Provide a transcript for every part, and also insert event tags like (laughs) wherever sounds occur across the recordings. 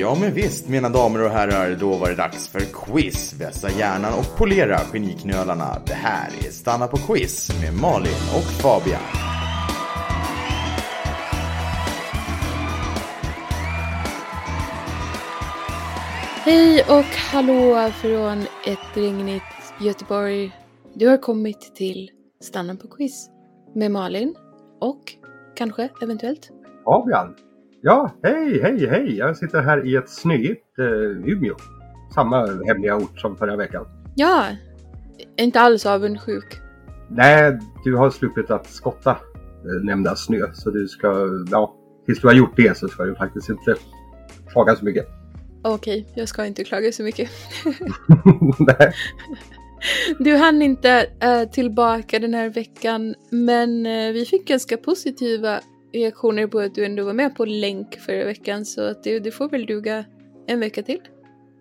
Ja men visst mina damer och herrar, då var det dags för quiz. Vässa hjärnan och polera geniknölarna. Det här är Stanna på quiz med Malin och Fabian. Hej och hallå från ett regnigt Göteborg. Du har kommit till Stanna på quiz med Malin och kanske eventuellt Fabian. Ja, hej, hej, hej. Jag sitter här i ett snöigt eh, Umeå. Samma hemliga ort som förra veckan. Ja, inte alls avundsjuk. Nej, du har sluppit att skotta eh, nämnda snö. Så du ska, ja, tills du har gjort det så ska du faktiskt inte klaga så mycket. Okej, jag ska inte klaga så mycket. (laughs) Nej. (laughs) Du hann inte äh, tillbaka den här veckan, men äh, vi fick ganska positiva reaktioner på att du ändå var med på länk förra veckan, så att det, det får väl duga en vecka till.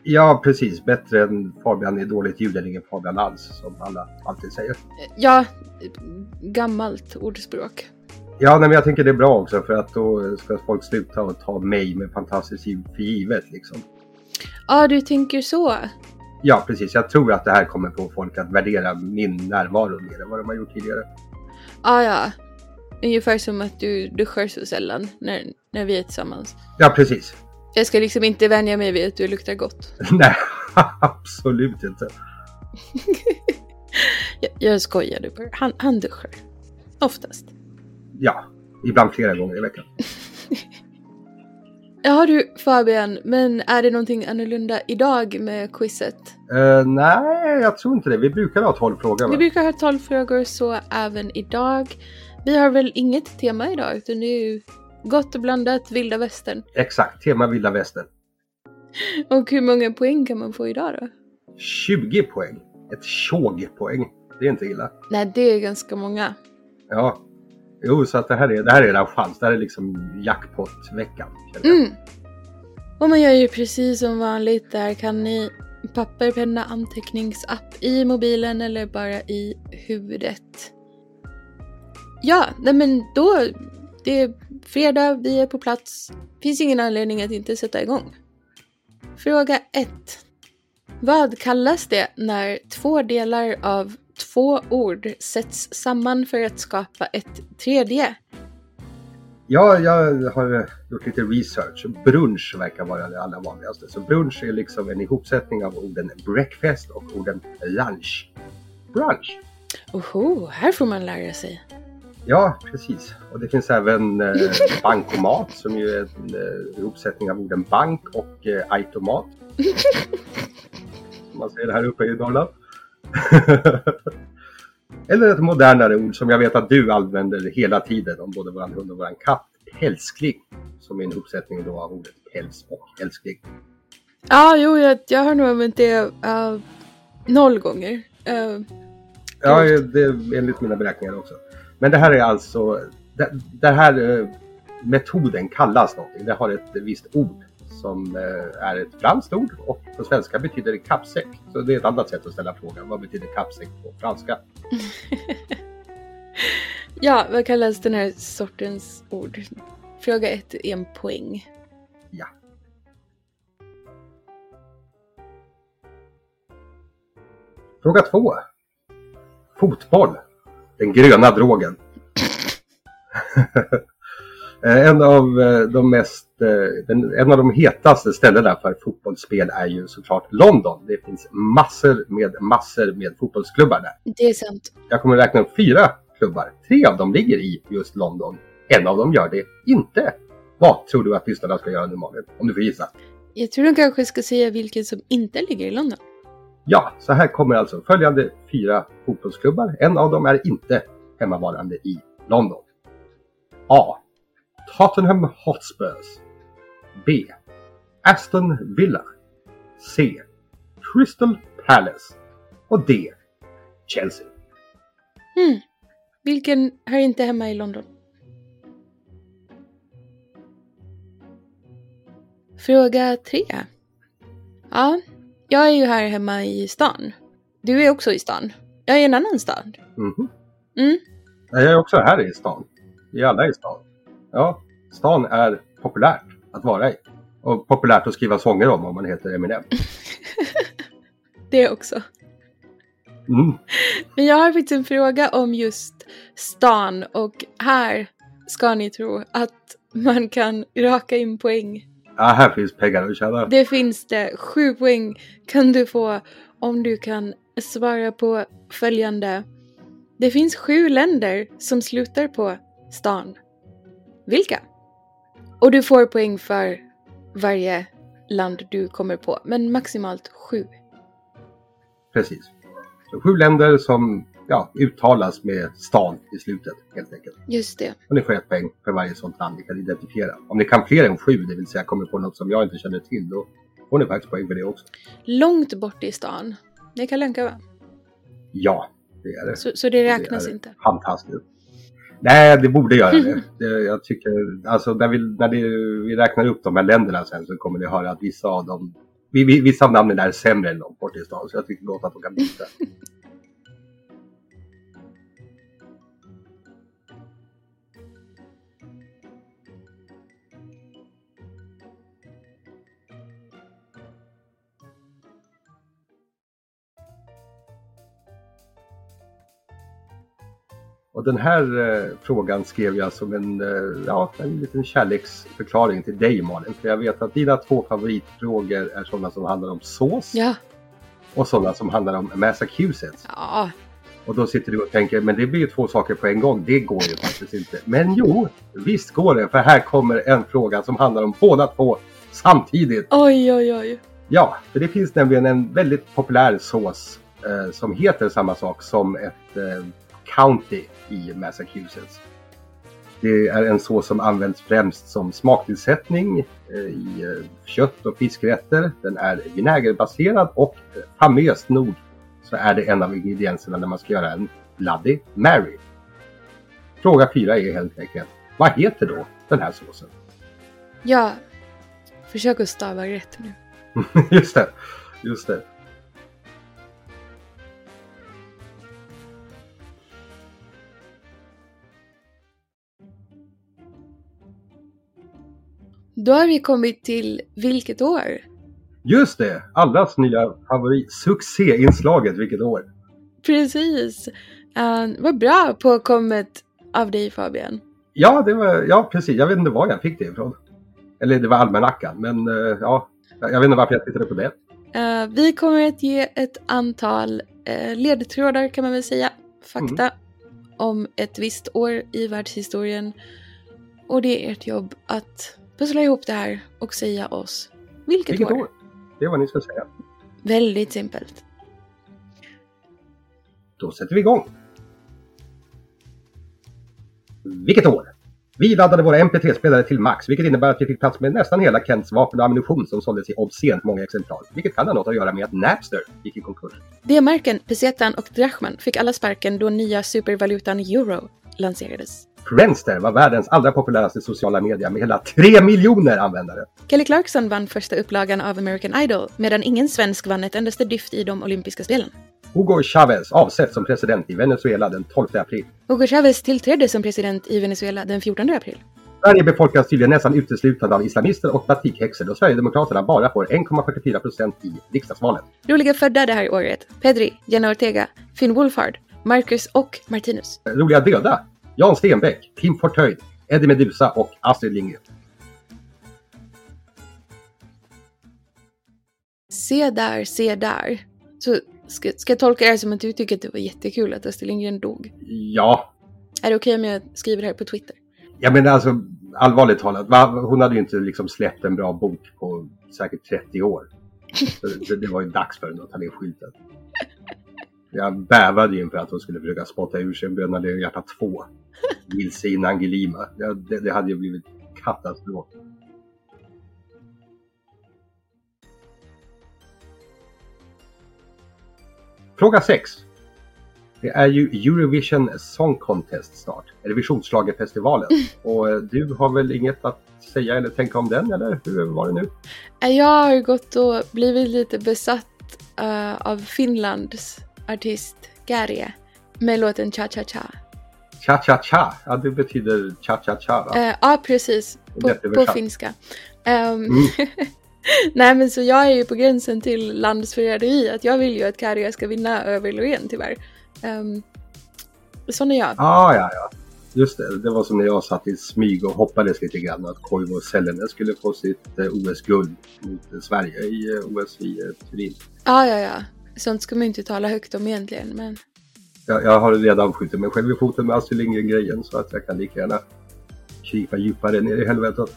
Ja, precis. Bättre än Fabian är dåligt ljud än ingen Fabian alls, som alla alltid säger. Ja, gammalt ordspråk. Ja, nej, men jag tänker det är bra också för att då ska folk sluta och ta mig med fantastiskt ljud för givet liksom. Ja, du tänker så. Ja, precis. Jag tror att det här kommer få folk att värdera min närvaro mer än vad de har gjort tidigare. Ja, ja. Ungefär som att du duschar så sällan när, när vi är tillsammans. Ja, precis. Jag ska liksom inte vänja mig vid att du luktar gott. (laughs) Nej, absolut inte. (laughs) jag, jag skojade bara. Han, han duschar. Oftast. Ja, ibland flera gånger i veckan. (laughs) Ja du Fabian, men är det någonting annorlunda idag med quizet? Uh, nej, jag tror inte det. Vi brukar ha 12 frågor. Va? Vi brukar ha 12 frågor, så även idag. Vi har väl inget tema idag, utan det är ju gott och blandat vilda västern. Exakt, tema vilda västern. (laughs) Och hur många poäng kan man få idag då? 20 poäng. Ett tjogpoäng. Det är inte illa. Nej, det är ganska många. Ja, Jo, så att det här är, det här är er chans. Det här är liksom jackpot-veckan. Mm. Och man gör ju precis som vanligt. Där kan ni papper, penna, anteckningsapp i mobilen eller bara i huvudet. Ja, nej men då. Det är fredag, vi är på plats. Finns ingen anledning att inte sätta igång. Fråga 1. Vad kallas det när två delar av två ord sätts samman för att skapa ett tredje? Ja, jag har gjort lite research. Brunch verkar vara det allra vanligaste. Så brunch är liksom en ihopsättning av orden breakfast och orden lunch. Brunch! Oho, här får man lära sig. Ja, precis. Och det finns även eh, (laughs) bankomat som ju är en eh, ihopsättning av orden bank och eh, automat. (laughs) som man säger här uppe i Norrland. (laughs) Eller ett modernare ord som jag vet att du använder hela tiden om både våran hund och våran katt. Pälskling. Som är en uppsättning då av ordet päls och älskling. Ja, jo, jag, jag har nog använt det uh, noll gånger. Uh, ja, det är enligt mina beräkningar också. Men det här är alltså, det, det här uh, metoden kallas någonting. Det har ett visst ord som eh, är ett franskt ord och på svenska betyder det kappsäck. Så det är ett annat sätt att ställa frågan. Vad betyder kappsäck på franska? (laughs) ja, vad kallas den här sortens ord? Fråga ett är en poäng. Ja. Fråga två. Fotboll. Den gröna drogen. Eh, en av eh, de mest, eh, en av de hetaste ställena för fotbollsspel är ju såklart London. Det finns massor med massor med fotbollsklubbar där. Det är sant. Jag kommer räkna upp fyra klubbar. Tre av dem ligger i just London. En av dem gör det inte. Vad tror du att lyssnarna ska göra nu Malin? Om du får gissa. Jag tror de kanske ska säga vilken som inte ligger i London. Ja, så här kommer alltså följande fyra fotbollsklubbar. En av dem är inte hemmavarande i London. A. Tottenham Hotspurs. B. Aston Villa. C. Crystal Palace. Och D. Chelsea. Hmm. Vilken hör inte hemma i London? Fråga 3 Ja, jag är ju här hemma i stan. Du är också i stan. Jag är i en annan stad. Mm -hmm. Mm. Jag är också här i stan. Vi är alla i stan. Ja, stan är populärt att vara i. Och populärt att skriva sånger om om man heter Eminem. (laughs) Det också. Mm. Men jag har faktiskt en fråga om just stan och här ska ni tro att man kan raka in poäng. Ja, här finns pengar att tjäna. Det finns det. Sju poäng kan du få om du kan svara på följande. Det finns sju länder som slutar på stan. Vilka? Och du får poäng för varje land du kommer på, men maximalt sju. Precis. Så sju länder som ja, uttalas med stan i slutet helt enkelt. Just det. Och ni får ett poäng för varje sånt land ni kan identifiera. Om ni kan fler än sju, det vill säga kommer på något som jag inte känner till, då får ni faktiskt poäng för det också. Långt bort i stan. Det kan länka va? Ja, det är det. Så, så det räknas det inte. Fantastiskt. Nej, det borde göra det. (laughs) det jag tycker, alltså när, vi, när det, vi räknar upp de här länderna sen så kommer ni höra att vissa av dem, vi- vi- vissa av namnen är sämre än långt bort i stan. Så jag tycker gott att de kan byta. (laughs) Och den här eh, frågan skrev jag som en, eh, ja, en liten kärleksförklaring till dig Malin. För jag vet att dina två favoritfrågor är sådana som handlar om sås Ja. och sådana som handlar om Massachusetts. Ja. Och då sitter du och tänker, men det blir ju två saker på en gång. Det går ju faktiskt inte. Men jo, visst går det. För här kommer en fråga som handlar om båda två samtidigt. Oj, oj, oj. Ja, för det finns nämligen en väldigt populär sås eh, som heter samma sak som ett eh, county i Massachusetts. Det är en sås som används främst som smaktillsättning eh, i eh, kött och fiskrätter. Den är vinägerbaserad och eh, famöst nog så är det en av ingredienserna när man ska göra en Bloody Mary. Fråga fyra är helt enkelt, vad heter då den här såsen? Ja. Försök att stava rätt nu. (laughs) just det, just det. Då har vi kommit till vilket år? Just det! Allas nya favorit, succéinslaget, vilket år! Precis. Uh, vad bra påkommet av dig Fabian. Ja, det var, ja, precis. Jag vet inte var jag fick det ifrån. Eller det var almanackan, men eh, ja, jag vet inte varför jag tittade på det. Eh, vi kommer att ge ett antal eh, ledtrådar kan man väl säga. Fakta om ett visst år i världshistorien. Och det är ert jobb att pussla ihop det här och säga oss vilket, Vilket år. år? Det är vad ni ska säga. Väldigt simpelt. Då sätter vi igång. Vilket år? Vi laddade våra MP3-spelare till max, vilket innebär att vi fick plats med nästan hela Kents vapen och ammunition som såldes i obscent många exemplar. Vilket kan ha något att göra med att Napster gick i konkurs. D-marken, pesetan och drachmen fick alla sparken då nya supervalutan euro lanserades. Friendster var världens allra populäraste sociala media med hela 3 miljoner användare. Kelly Clarkson vann första upplagan av American Idol medan ingen svensk vann ett endaste dyft i de olympiska spelen. Hugo Chavez avsätts som president i Venezuela den 12 april. Hugo Chavez tillträdde som president i Venezuela den 14 april. Sverige befolkas tydligen nästan uteslutande av islamister och batikhäxor då Sverigedemokraterna bara får 1,44 procent i riksdagsvalet. Roliga födda det här året. Pedri, Jenna Ortega, Finn Wolfhard, Marcus och Martinus. Roliga döda. Jan Stenbeck, Kim Fortöjd, Eddie Medusa och Astrid Lindgren. Se där, se där. Så ska, ska jag tolka det här som att du tycker att det var jättekul att Astrid Lindgren dog? Ja, Är det okej om jag skriver det här på Twitter? jag menar alltså allvarligt talat. Va? Hon hade ju inte liksom släppt en bra bok på säkert 30 år. Det, det var ju dags för henne att ta ner skylten. Jag bävade ju inför att hon skulle försöka spotta ur sig en Bröderna Lejonhjärta 2. Vilse Angelima. Det, det hade ju blivit katastrof. Fråga 6. Det är ju Eurovision Song Contest snart. Eurovisionsschlagerfestivalen. (laughs) Och eh, du har väl inget att säga eller tänka om den, eller hur var det nu? Eh, Jag har gått och blivit lite besatt eh, av Finlands artist Garje med låten Cha Cha Cha. Cha-cha-cha, ja det betyder cha-cha-cha va? Eh, ja, precis. På, på finska. Ehm, Mm. (laughs) Nej men så jag är ju på gränsen till landsförräderi. Att jag vill ju att Karja ska vinna över Loreen tyvärr. Um, sån är jag. Ah, ja, ja. Just det, det var som när jag satt i smyg och hoppades lite grann att Koivu Sellenen skulle få sitt eh, OS-guld mot eh, Sverige i eh, OS i eh, Turin. Ja, ja, ja. Sånt ska man ju inte tala högt om egentligen. Men Jag, jag har redan skjutit mig själv i foten med Astrid Lindgren-grejen så att jag kan lika gärna krypa djupare ner i helvetet.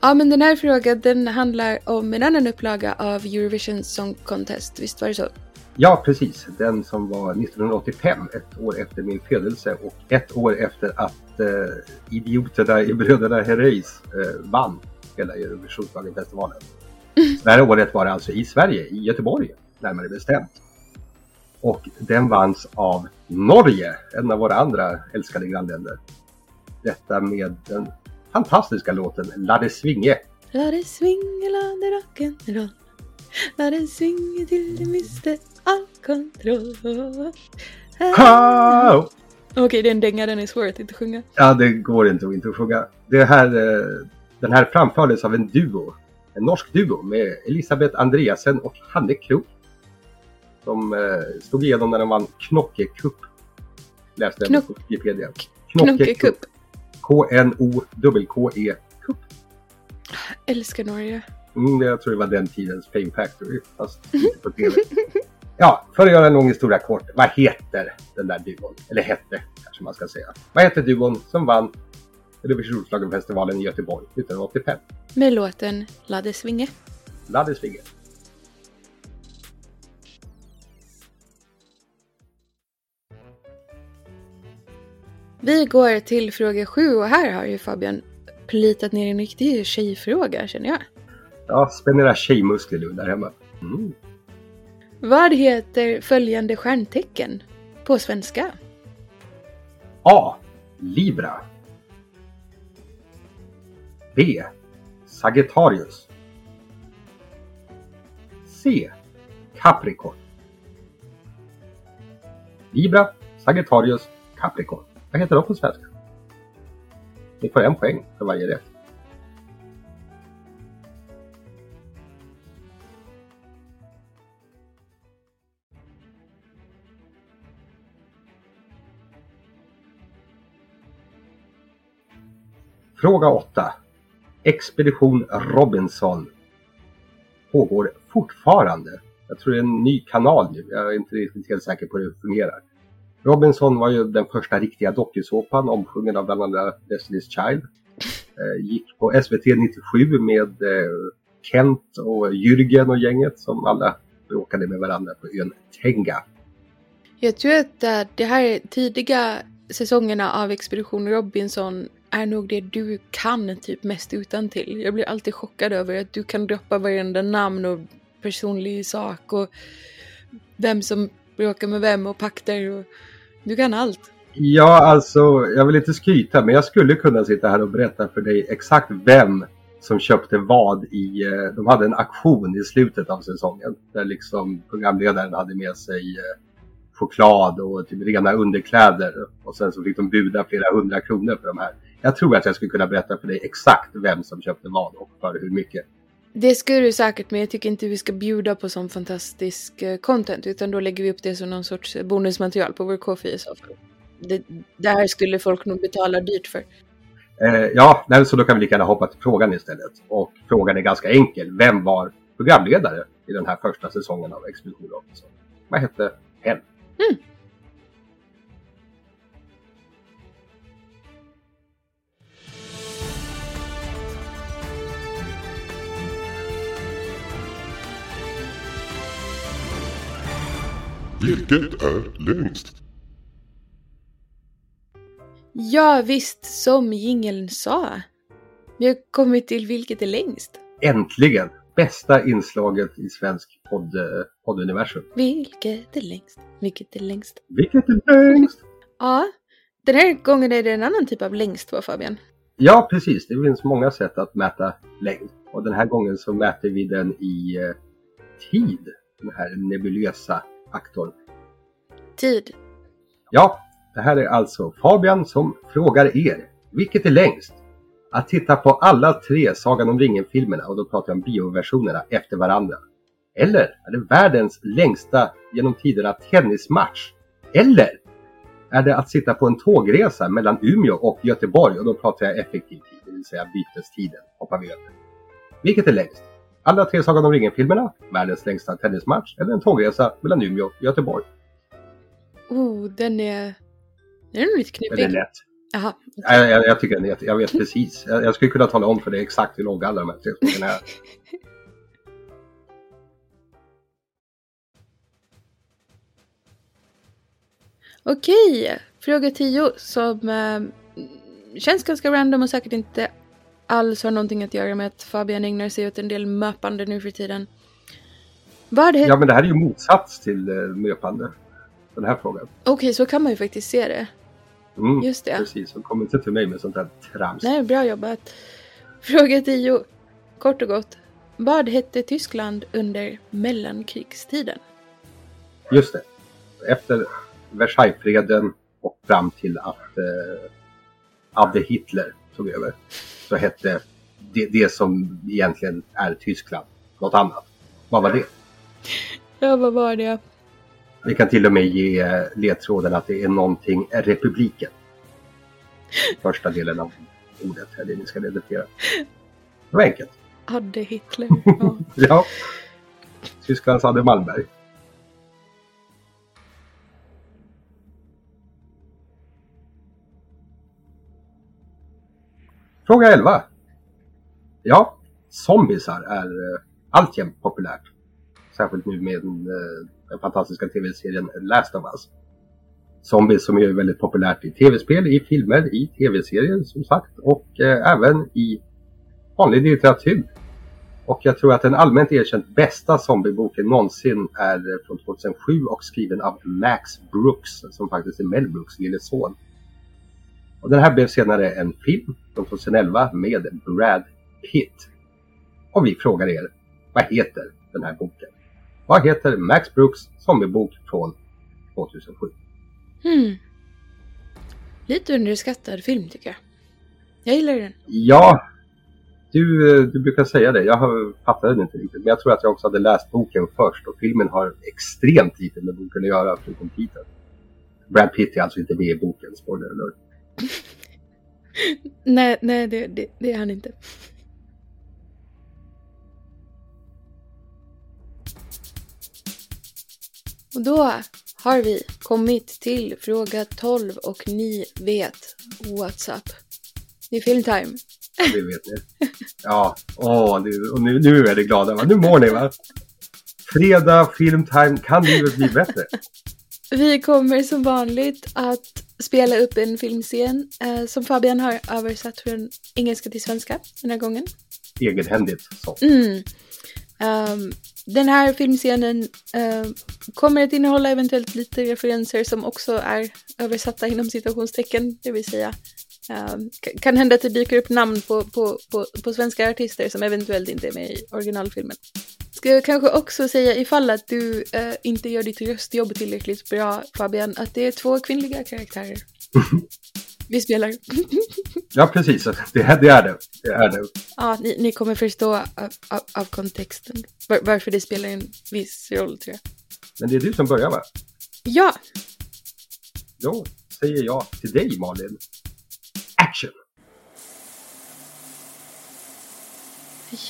ja, men den här frågan den handlar om en annan upplaga av Eurovision Song Contest. Visst var det så? Ja, precis. Den som var 1985, ett år efter min födelse och ett år efter att eh, idioterna i Bröderna Herreys eh, vann hela Eurovisionsdagen-festivalen. (laughs) Det här året var det alltså i Sverige, i Göteborg närmare bestämt. Och den vanns av Norge, en av våra andra älskade grannländer. Detta med den fantastiska låten La det svinge. La det swinga, la det rock'n'roll. La det swinga till du mister all kontroll. Okej, det är en dänga, den är svår att inte sjunga. Ja, det går inte att inte sjunga. Det här, eh, den här framfördes av en duo, en norsk duo med Elisabeth Andreasen och Hanne Krok. Som stod igenom när de vann Knocke Cup. Läste jag Knock- på Wikipedia. Knocke Cup. K-N-O-K-K-E Cup. Älskar Norge. Mm, jag tror det var den tidens Fame Factory, fast inte på TV. (laughs) Ja, för att göra en lång historia kort. Vad heter den där duon? Eller hette, kanske man ska säga. Vad heter duon som vann Eurovisionsschlagerfestivalen i Göteborg 1985? Med låten La det swinga. Laddesvinge. Vi går till fråga sju och här har ju Fabian plitat ner en riktig tjejfråga känner jag. Ja, spänn era tjejmuskler du där hemma. Mm. Vad heter följande stjärntecken på svenska? A. Libra. B. Sagittarius. C. Capricorn. Libra, Sagittarius, Capricorn. Vad heter de på svenska? Ni får en poäng för varje rätt. Fråga 8. Expedition Robinson pågår fortfarande. Jag tror det är en ny kanal nu. Jag är inte riktigt helt säker på hur det fungerar. Robinson var ju den första riktiga dokusåpan omsjungen av bland annat Destiny's Child. (laughs) Eh, gick på SVT 97 med eh, Kent och Jürgen och gänget som alla bråkade med varandra på ön Tenga. Jag tror att äh, de här tidiga säsongerna av Expedition Robinson är nog det du kan typ mest utan till. Jag blir alltid chockad över att du kan droppa varenda namn och personlig sak och vem som bråkar med vem och pakter och du kan allt. Ja, alltså, jag vill inte skryta, men jag skulle kunna sitta här och berätta för dig exakt vem som köpte vad i... Eh, de hade en auktion i slutet av säsongen där liksom programledaren hade med sig eh, choklad och typ rena underkläder och sen så fick de buda flera hundra kronor för de här. Jag tror att jag skulle kunna berätta för dig exakt vem som köpte vad och för hur mycket. Det skulle du säkert, men jag tycker inte vi ska bjuda på sån fantastisk eh, content, utan då lägger vi upp det som någon sorts bonusmaterial på vår KFI i så fall. Det, det här skulle folk nog betala dyrt för. Eh, ja, så då kan vi lika gärna hoppa till frågan istället. Och frågan är ganska enkel. Vem var programledare i den här första säsongen av Expedition Robinson? Vad hette hen? Vilket är längst? Ja, visst, som jingeln sa. Vi har kommit till vilket är längst. Äntligen! Bästa inslaget i svensk podd, eh, podduniversum. Vilket är längst? Vilket är längst? Vilket är längst? Ja, den här gången är det en annan typ av längst på Fabian. Ja, precis. Det finns många sätt att mäta längd. Och den här gången så mäter vi den i eh, tid. Den här nebulösa faktorn. Tid. Ja, det här är alltså Fabian som frågar er. Vilket är längst? Att titta på alla tre Sagan om ringen-filmerna, och då pratar jag om bioversionerna, efter varandra. Eller är det världens längsta genom tiderna tennismatch? Eller är det att sitta på en tågresa mellan Umeå och Göteborg och då pratar jag effektiv tid, det vill säga bytestiden hoppar vi över. Vilket är längst? Alla tre Sagan om ringen-filmerna, världens längsta tennismatch eller en tågresa mellan Umeå och Göteborg? Oh, den är... Den är lite Den är knepig. lätt. Jaha. Jag, jag, jag tycker den är jätte- Jag vet precis. Jag, jag skulle kunna tala om för dig exakt hur långa alla de här tre frågorna är. (laughs) Okej, fråga 10 som eh, känns ganska random och säkert inte alls har någonting att göra med att Fabian ägnar sig åt en del möpande nu för tiden. Vad. Ja, men det här är ju motsats till uh, möpande. Den här frågan. Okej, så kan man ju faktiskt se det. Mm, Just det. Precis, så kom inte till mig med sånt där trams. Nej, bra jobbat. Fråga 10. Kort och gott. Vad hette Tyskland under mellankrigstiden? Just det. Efter Versaillesfreden och fram till att eh, Adde Hitler tog över så hette det, det som egentligen är Tyskland något annat. Vad var det? Ja, vad var det? Vi kan till och med ge eh, ledtråden att det är någonting republiken. Första delen av ordet är det ni ska relatera. Det var enkelt. Hade Hitler? Ja. (laughs) Ja. Tysklands Adde Malmberg. Fråga 11. Ja, zombisar är eh, alltjämt populärt. Särskilt nu med den, den fantastiska tv-serien Last of Us. Zombies som är väldigt populärt i tv-spel, i filmer, i tv-serier som sagt och eh, även i vanlig litteratur. Och jag tror att den allmänt erkänt bästa zombieboken någonsin är eh, från 2007 och skriven av Max Brooks som faktiskt är Mel Brooks lille son. Och den här blev senare en film från 2011 med Brad Pitt. Och vi frågar er, vad heter den här boken? Vad heter Max Brooks zombiebok från 2007? Hmm. Lite underskattad film tycker jag. Jag gillar den. Ja, du, du brukar säga det. Jag har- fattade den inte riktigt. Men jag tror att jag också hade läst boken först. Och filmen har extremt lite med boken att göra, förutom titeln. Brad Pitt är alltså inte med i boken, spoiler alert. Nej, nej det, det, det är han inte. Och då har vi kommit till fråga 12 och ni vet what's up. Det är filmtime. Det vet ni. Ja, åh, nu, och nu, nu är ni glada va? Nu mår ni va? Fredag, filmtime, kan livet bli bättre? Vi kommer som vanligt att spela upp en filmscen eh, som Fabian har översatt från engelska till svenska den här gången. Egenhändigt så. Mm. Ehm, den här filmscenen ehm, kommer att innehålla eventuellt lite referenser som också är översatta inom citationstecken, det vill säga ehm, kan hända att det dyker upp namn på, på, på, på svenska artister som eventuellt inte är med i originalfilmen. Ska jag kanske också säga ifall att du eh, inte gör ditt röstjobb tillräckligt bra Fabian, att det är två kvinnliga karaktärer. (laughs) Vi spelar. Ja, precis. Det, är- det är det. Det är det. Ja, ni, ni kommer förstå av, av, av kontexten var, varför det spelar en viss roll tror jag. Men det är du som börjar va? Ja, Då säger jag till dig Malin. Action!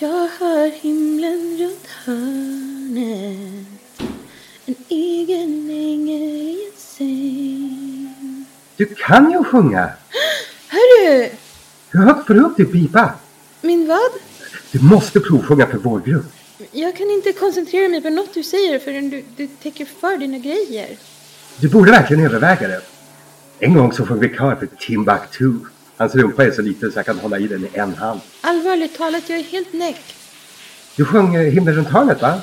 jag hör himlen runt hörnet En egen ängel i en säng Du kan ju sjunga! Hörru! Hur högt får du upp din pipa? Min vad? Du måste provsjunga för vår grupp. Jag kan inte koncentrera mig på något du säger förrän du, du täcker för dina grejer. Du borde verkligen överväga det. En gång så sjöng vi kör för Timbuktu. Hans rumpa är så liten så jag kan hålla i den i en hand. Allvarligt talat, jag är helt näck. Du sjöng eh, Himlen runt hörnet va?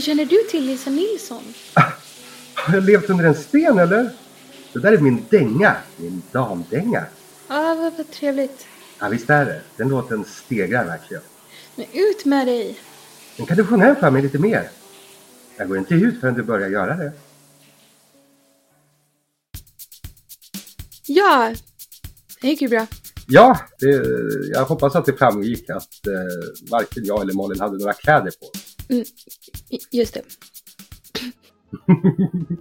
Känner du till Lisa Nilsson? Har jag levt under en sten eller? Det där är min dänga. Min damdänga. Ja, vad, vad trevligt. Ja visst är det. Den låten stegrar verkligen. Men ut med dig! Men kan du sjunga den för mig lite mer? Jag går inte ut förrän du börjar göra det. Ja, det gick ju bra. Ja, det, jag hoppas att det framgick att eh, varken jag eller Malin hade några kläder på. I- Just det. (laughs)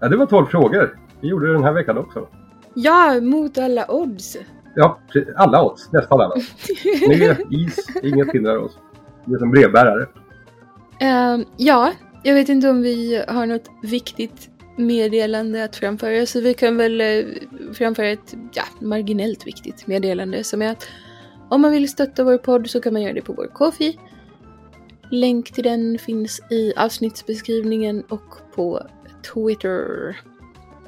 Ja, det var 12 frågor. Vi gjorde det den här veckan också. Ja, mot alla odds. Ja, alla odds. Nästan alla. (laughs) Snö, is, inget hindrar oss. Vi är som brevbärare. Ehm, ja, jag vet inte om vi har något viktigt meddelande att framföra så vi kan väl eh, framföra ett ja, marginellt viktigt meddelande som är att om man vill stötta vår podd så kan man göra det på vår Kofi. Länk till den finns i avsnittsbeskrivningen och på Twitter.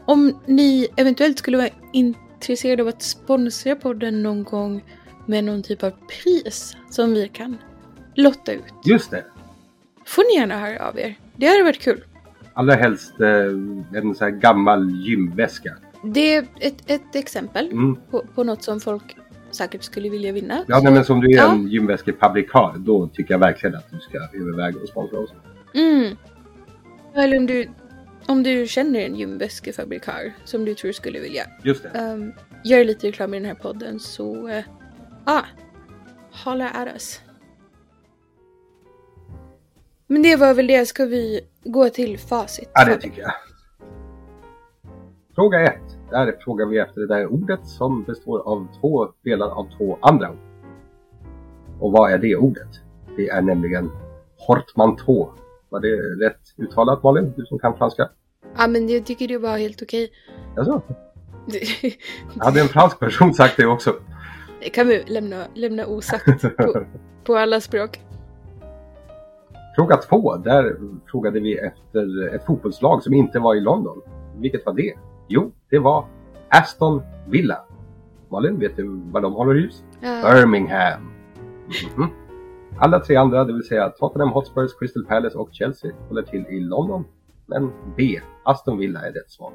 Om ni eventuellt skulle vara intresserade av att sponsra podden någon gång med någon typ av pris som vi kan lotta ut Just det. får ni gärna höra av er. Det hade varit kul. Allra helst eh, en sån här gammal gymväska. Det är ett, ett exempel Mm. på, på något som folk säkert skulle vilja vinna. Ja, nej, men som du är Ja. en gymväskefabrikör, då tycker jag verkligen att du ska överväga att sponsra oss. Mm. Eller om du, om du känner en gymväskefabrikör som du tror skulle vilja Just det. um, göra lite reklam i den här podden så uh, ah, holla at us. Men det var väl det. Ska vi gå till facit? Ja, det tycker jag. Fråga ett. Där frågar vi efter det där ordet som består av två delar av två andra ord. Och vad är det ordet? Det är nämligen portmanteau. Var det rätt uttalat Malin? Du som kan franska? Ja, men jag tycker det var helt okej. Alltså, hade en fransk person sagt det också? Det kan vi lämna, lämna osagt på, på alla språk. Fråga två. Där frågade vi efter ett fotbollslag som inte var i London. Vilket var det? Jo, det var Aston Villa. Malin, vet du var de håller hus? Ja. Birmingham. Mhm. Alla tre andra, det vill säga Tottenham Hotspurs, Crystal Palace och Chelsea, håller till i London. Men B, Aston Villa är rätt svar.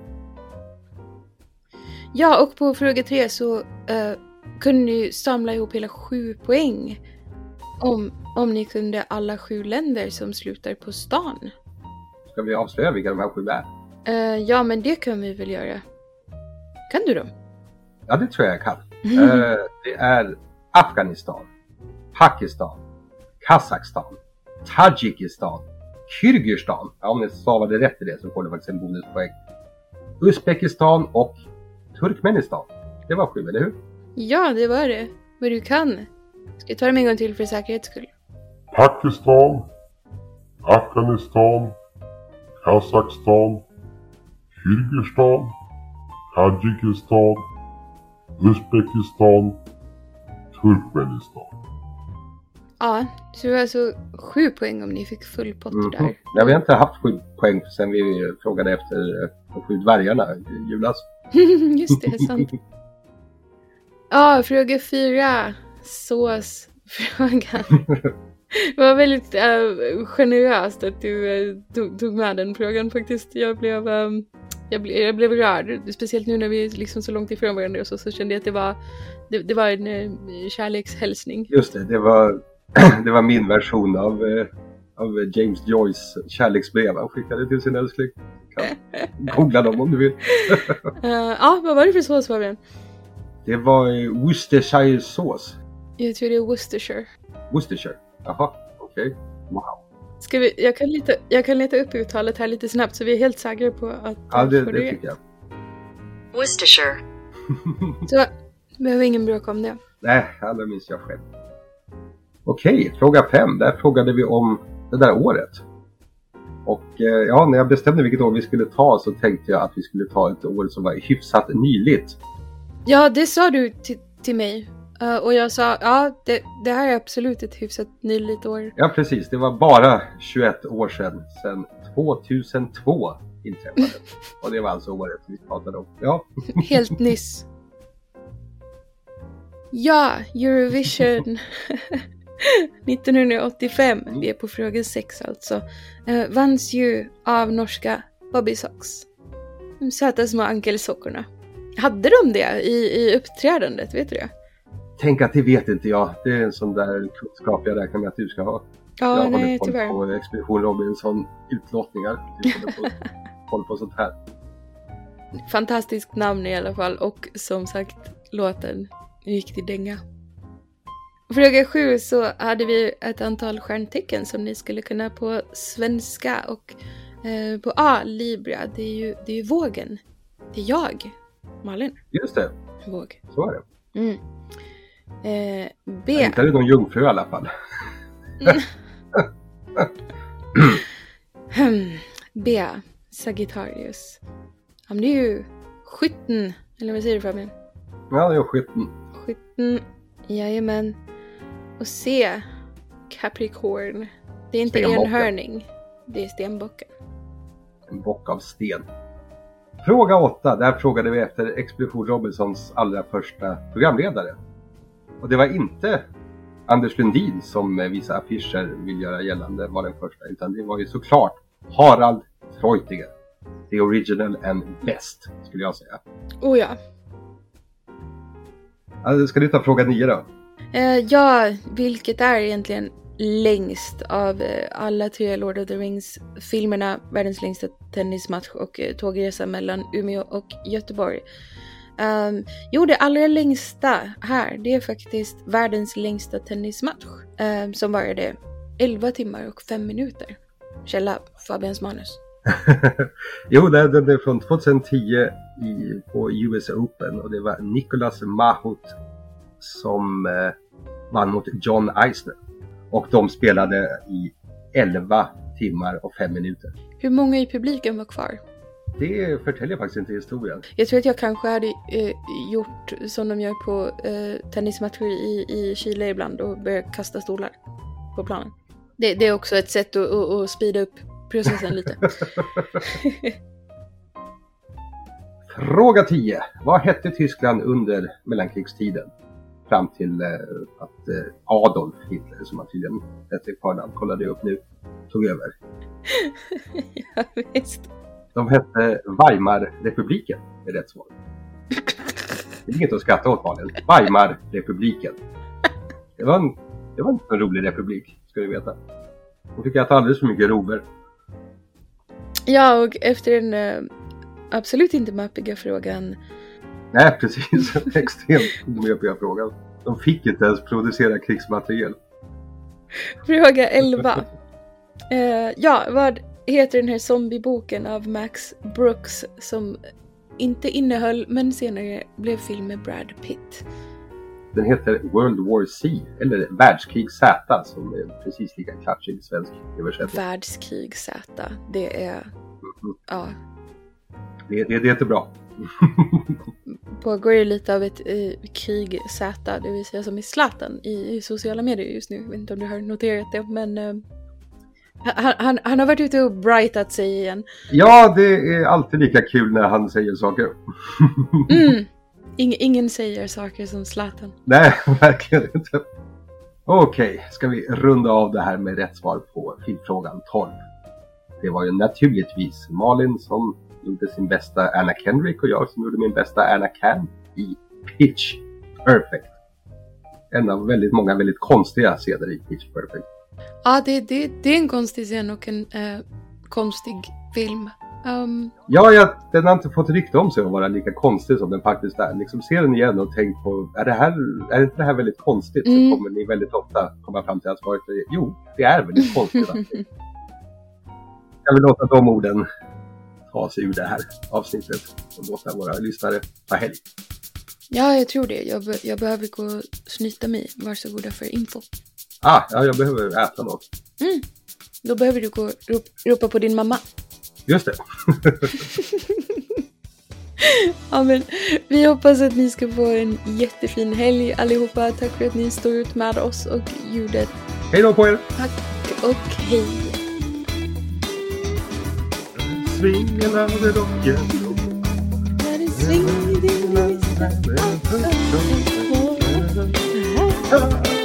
ja, och på fråga tre så eh, kunde ni samla ihop hela sju poäng. Om, om ni kunde alla sju länder som slutar på stan. Ska vi avslöja vilka de här sju är? Eh, ja, men det kan vi väl göra. Kan du dem? Ja, det tror jag jag kan. Eh, det är Afghanistan, Pakistan, Kazakstan, Tadzjikistan, Kyrgyzstan. Ja, om ni stavade rätt i det så får du faktiskt en bonuspoäng. Uzbekistan och Turkmenistan. Det var sju, eller hur? Ja, det var det. Vad du kan. Ska jag ta dem en gång till för säkerhets skull? Pakistan, Afghanistan, Kazakstan, Kyrgyzstan, Tadzjikistan, Uzbekistan, Turkmenistan. Ja, så det var alltså sju poäng om ni fick full pott Mhm. där. Nej, vi har inte haft sju poäng sen vi frågade efter eh, de sju dvärgarna i julas. (laughs) Just det, sant. Ja, fråga fyra. Såsfrågan. (laughs) Det var väldigt äh, generöst att du äh, tog, tog med den frågan faktiskt. Jag blev, ähm, jag, ble, jag blev rörd. Speciellt nu när vi är liksom så långt ifrån varandra och så, så kände jag att det var, det, det var en äh, kärlekshälsning. Just det, det var, (clears throat) det var min version av, eh, av James Joyce kärleksbrev han skickade till sin älskling. (laughs) Googla dem om du vill. Äh, (laughs) ja, vad var det för sås Fabian? Det var eh, Worcestershiresås. Jag tror det är Worcestershire. Worcestershire. Jaha, okej. Wow. Ska vi, jag, kan leta, jag kan leta upp uttalet här lite snabbt så vi är helt säkra på att Ja, det, det rätt. tycker jag. Worcestershire. (laughs) Så, behöver ingen bråka om det. Nej, det minns jag själv. Okej, fråga fem. Där frågade vi om det där året. Och eh, ja, när jag bestämde vilket år vi skulle ta så tänkte jag att vi skulle ta ett år som var hyfsat nyligt. Ja, det sa du till, till mig. Eh, och jag sa, ja, det, det här är absolut ett hyfsat nyligt år. Ja, precis. Det var bara 21 år sedan, sedan 2002 inträffade. (laughs) Och det var alltså året vi pratade om. Ja, (laughs) Helt nyss. Ja, Eurovision (laughs) 1985, vi är på fråga 6 alltså, uh, vanns ju av norska Bobby Sox. De söta små ankelsockorna. Hade de det i, i uppträdandet, vet du det? Tänk att det vet inte jag. Det är en sån där kunskap jag räknar med att du ska ha. Ja, jag nej håller koll på Expedition Robinson utlottningar. Du håller på koll (laughs) på sånt här. Fantastiskt namn i alla fall och som sagt låten riktig dänga. Fråga sju så hade vi ett antal stjärntecken som ni skulle kunna på svenska och eh, på A, Libra, det är ju det är vågen. Det är jag, Malin, Just det, våg. så är det. Mm. Eh, B. Är det någon jungfru i alla fall. Hmm. (laughs) B. Sagittarius. Det är ju skytten. Eller vad säger du Fabian? Ja, det är skytten. Skytten. Jajamän. Och C. Capricorn. Det är inte enhörning. Det är stenbocken. En bock av sten. Fråga 8. Där frågade vi efter Expedition Robinsons allra första programledare. Och det var inte Anders Lundin som vissa affischer vill göra gällande var den första. Utan det var ju såklart Harald Treutiger. The original and best, skulle jag säga. Oh ja. Alltså, ska du ta fråga 9 då? Eh, ja, vilket är egentligen längst av eh, alla tre Lord of the Rings-filmerna, världens längsta tennismatch och eh, tågresa mellan Umeå och Göteborg. Um, jo, det allra längsta här, det är faktiskt världens längsta tennismatch um, som varade 11 timmar och 5 minuter. Källa Fabians manus. (laughs) jo, det, är från 2010 i, på US Open och det var Nicolas Mahut som eh, vann mot John Eisner. Och de spelade i 11 timmar och 5 minuter. Hur många i publiken var kvar? Det förtäljer faktiskt inte historien. Jag tror att jag kanske hade eh, gjort som de gör på eh, tennismatcher i, i Chile ibland och börjat kasta stolar på planen. Det, det är också ett sätt att, att, att speeda upp processen lite. (laughs) Fråga 10. Vad hette Tyskland under mellankrigstiden? Fram till eh, att eh, Adolf Hitler, som han tydligen hette i förnamn, kollade jag upp nu, tog över. (laughs) ja, visst. De hette Weimarrepubliken, är rätt svar. Det är inget att skratta åt Malin. Weimarrepubliken. Det var, en, det var inte en rolig republik, ska du veta. De fick äta alldeles för mycket rover. Ja, och efter den eh, absolut inte mappiga frågan Nej, precis. (laughs) Extremt omepiga frågan. De fick inte ens producera krigsmateriel. Fråga 11. Eh, ja, vad heter den här zombieboken av Max Brooks som inte innehöll men senare blev film med Brad Pitt? Den heter World War C, eller Världskrig Z, som är precis lika klatschig i svensk översättning. Världskrig Z. Det är, Mhm. ja, Det, det, det är inte bra. (laughs) pågår ju lite av ett eh, krig Z, det vill säga som i Zlatan i, i sociala medier just nu. Jag vet inte om du har noterat det, men eh, han, han, han har varit ute och brightat sig igen. Ja, det är alltid lika kul när han säger saker. (laughs) Mm. Ing, ingen säger saker som Zlatan. Nej, (laughs) verkligen inte. Okej, ska vi runda av det här med rätt svar på filmfrågan 12. Det var ju naturligtvis Malin som gjorde sin bästa Anna Kendrick och jag som gjorde min bästa Anna Can i Pitch Perfect. En av väldigt många väldigt konstiga scener i Pitch Perfect. Ja, det, det, det är en konstig scen och en eh, konstig film. Um, Ja, jag, den har inte fått rykte om sig att vara lika konstig som den faktiskt är. Liksom se den igen och tänk på, är, det här, är inte det här väldigt konstigt? Mm. Så kommer ni väldigt ofta komma fram till att svaret är jo, det är väldigt konstigt. (laughs) Jag vill låta de orden ta sig ur det här avsnittet och låta våra lyssnare ta helg. ja, jag tror det. Jag, be, jag behöver gå och snyta mig. Varsågoda för info. Ah, ja, jag behöver äta något. Mm. Då behöver du gå och rop, ropa på din mamma. Just det. Ja, men vi hoppas att ni ska få en jättefin helg allihopa. Tack för att ni står ut med oss och ljudet. Hej då på er! Tack och hej. Svingen över rocken. När det svänger i din Oh.